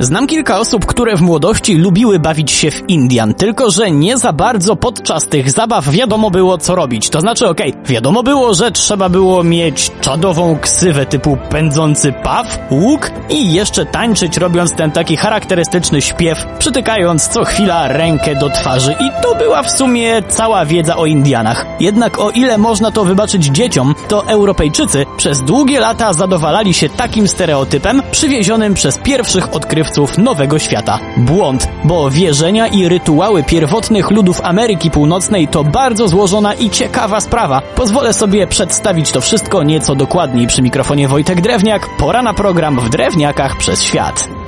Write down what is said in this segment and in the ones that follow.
Znam kilka osób, które w młodości lubiły bawić się w Indian, tylko że nie za bardzo podczas tych zabaw wiadomo było co robić. To znaczy, okej, okay, wiadomo było, że trzeba było mieć czadową ksywę typu pędzący paw, łuk i jeszcze tańczyć robiąc ten taki charakterystyczny śpiew, przytykając co chwila rękę do twarzy i to była w sumie cała wiedza o Indianach. Jednak o ile można to wybaczyć dzieciom, to Europejczycy przez długie lata zadowalali się takim stereotypem przywiezionym przez pierwszych odkrywców Nowego Świata. Błąd, bo wierzenia i rytuały pierwotnych ludów Ameryki Północnej to bardzo złożona i ciekawa sprawa. Pozwolę sobie przedstawić to wszystko nieco dokładniej przy mikrofonie Wojtek Drewniak. Pora na program w Drewniakach przez świat.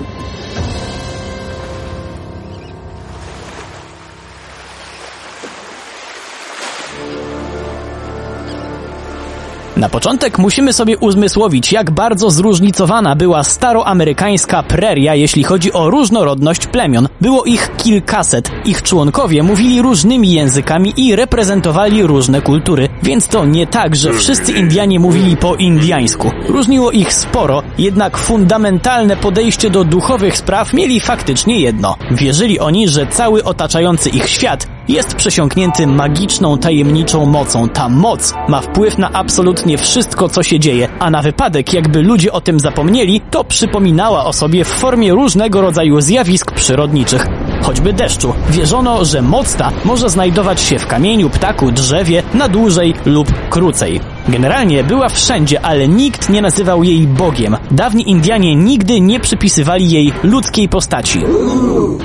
Na początek musimy sobie uzmysłowić, jak bardzo zróżnicowana była staroamerykańska preria, jeśli chodzi o różnorodność plemion. Było ich kilkaset, ich członkowie mówili różnymi językami i reprezentowali różne kultury, więc to nie tak, że wszyscy Indianie mówili po indiańsku. Różniło ich sporo, jednak fundamentalne podejście do duchowych spraw mieli faktycznie jedno. Wierzyli oni, że cały otaczający ich świat jest przesiąknięty magiczną, tajemniczą mocą. Ta moc ma wpływ na absolutnie wszystko, co się dzieje, a na wypadek, jakby ludzie o tym zapomnieli, to przypominała o sobie w formie różnego rodzaju zjawisk przyrodniczych. Choćby deszczu. Wierzono, że moc ta może znajdować się w kamieniu, ptaku, drzewie na dłużej lub krócej. Generalnie była wszędzie, ale nikt nie nazywał jej Bogiem. Dawni Indianie nigdy nie przypisywali jej ludzkiej postaci.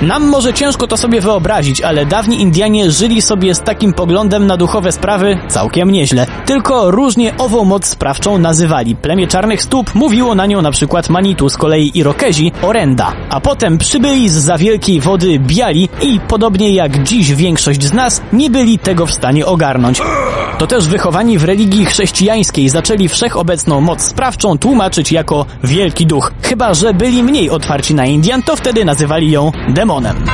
Nam może ciężko to sobie wyobrazić, ale dawni Indianie żyli sobie z takim poglądem na duchowe sprawy całkiem nieźle. Tylko różnie ową moc sprawczą nazywali. Plemię Czarnych Stóp mówiło na nią na przykład Manitu, z kolei Irokezi Orenda. A potem przybyli z za wielkiej wody Biali i podobnie jak dziś większość z nas nie byli tego w stanie ogarnąć. To też wychowani w religii chrześcijańskiej zaczęli wszechobecną moc sprawczą tłumaczyć jako wielki duch. Chyba, że byli mniej otwarci na Indian, to wtedy nazywali ją demonem.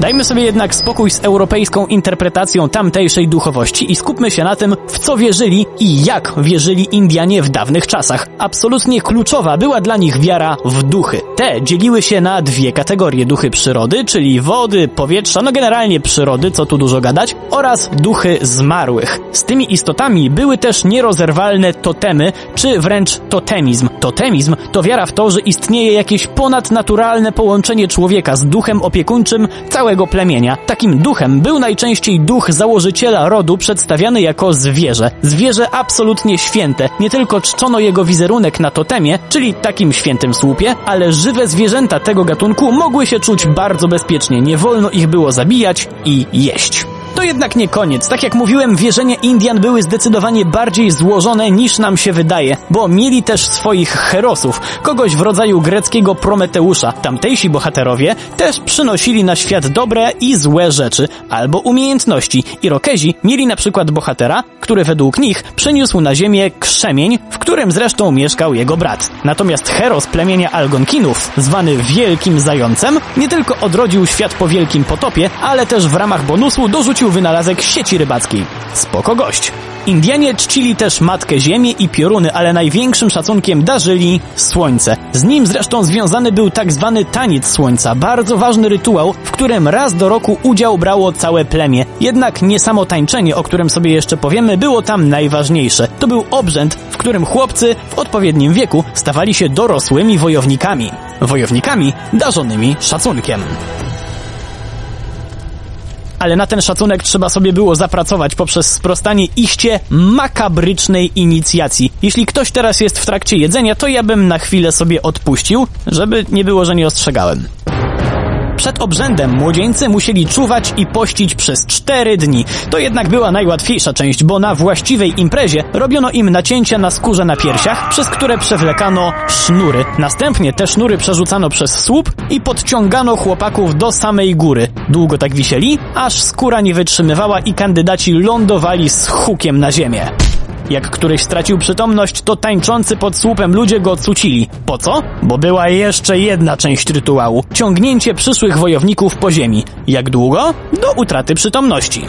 Dajmy sobie jednak spokój z europejską interpretacją tamtejszej duchowości i skupmy się na tym, w co wierzyli i jak wierzyli Indianie w dawnych czasach. Absolutnie kluczowa była dla nich wiara w duchy. Te dzieliły się na dwie kategorie: duchy przyrody, czyli wody, powietrza, no generalnie przyrody, co tu dużo gadać, oraz duchy zmarłych. Z tymi istotami były też nierozerwalne totemy, czy wręcz totemizm. Totemizm to wiara w to, że istnieje jakieś ponadnaturalne połączenie człowieka z duchem opiekuńczym całego całego plemienia. Takim duchem był najczęściej duch założyciela rodu przedstawiany jako zwierzę. Zwierzę absolutnie święte. Nie tylko czczono jego wizerunek na totemie, czyli takim świętym słupie, ale żywe zwierzęta tego gatunku mogły się czuć bardzo bezpiecznie. Nie wolno ich było zabijać i jeść. To jednak nie koniec. Tak jak mówiłem, wierzenia Indian były zdecydowanie bardziej złożone niż nam się wydaje, bo mieli też swoich herosów, kogoś w rodzaju greckiego Prometeusza. Tamtejsi bohaterowie też przynosili na świat dobre i złe rzeczy, albo umiejętności. Irokezi mieli na przykład bohatera, który według nich przyniósł na ziemię krzemień, w którym zresztą mieszkał jego brat. Natomiast heros plemienia Algonkinów, zwany Wielkim Zającem, nie tylko odrodził świat po wielkim potopie, ale też w ramach bonusu dorzucił wynalazek sieci rybackiej. Spoko gość. Indianie czcili też Matkę Ziemię i pioruny, ale największym szacunkiem darzyli Słońce. Z nim zresztą związany był tak zwany taniec Słońca, bardzo ważny rytuał, w którym raz do roku udział brało całe plemię. Jednak nie samo tańczenie, o którym sobie jeszcze powiemy, było tam najważniejsze. To był obrzęd, w którym chłopcy w odpowiednim wieku stawali się dorosłymi wojownikami. Wojownikami darzonymi szacunkiem ale na ten szacunek trzeba sobie było zapracować poprzez sprostanie iście makabrycznej inicjacji. Jeśli ktoś teraz jest w trakcie jedzenia, to ja bym na chwilę sobie odpuścił, żeby nie było, że nie ostrzegałem. Przed obrzędem młodzieńcy musieli czuwać i pościć przez cztery dni. To jednak była najłatwiejsza część, bo na właściwej imprezie robiono im nacięcia na skórze na piersiach, przez które przewlekano sznury. Następnie te sznury przerzucano przez słup i podciągano chłopaków do samej góry. Długo tak wisieli, aż skóra nie wytrzymywała i kandydaci lądowali z hukiem na ziemię. Jak któryś stracił przytomność, to tańczący pod słupem ludzie go cucili. Po co? Bo była jeszcze jedna część rytuału. Ciągnięcie przyszłych wojowników po ziemi. Jak długo? Do utraty przytomności.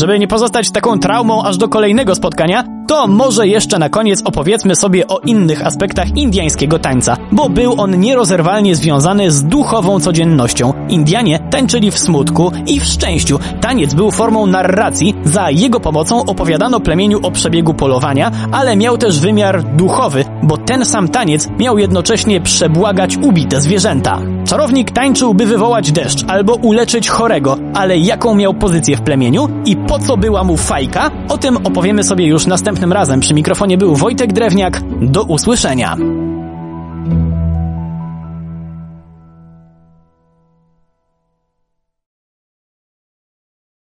żeby nie pozostać taką traumą aż do kolejnego spotkania, to może jeszcze na koniec opowiedzmy sobie o innych aspektach indiańskiego tańca, bo był on nierozerwalnie związany z duchową codziennością. Indianie tańczyli w smutku i w szczęściu. Taniec był formą narracji, za jego pomocą opowiadano plemieniu o przebiegu polowania, ale miał też wymiar duchowy, bo ten sam taniec miał jednocześnie przebłagać ubite zwierzęta. Czarownik tańczył, by wywołać deszcz albo uleczyć chorego, ale jaką miał pozycję w plemieniu i po co była mu fajka? O tym opowiemy sobie już następnym razem. Przy mikrofonie był Wojtek Drewniak. Do usłyszenia.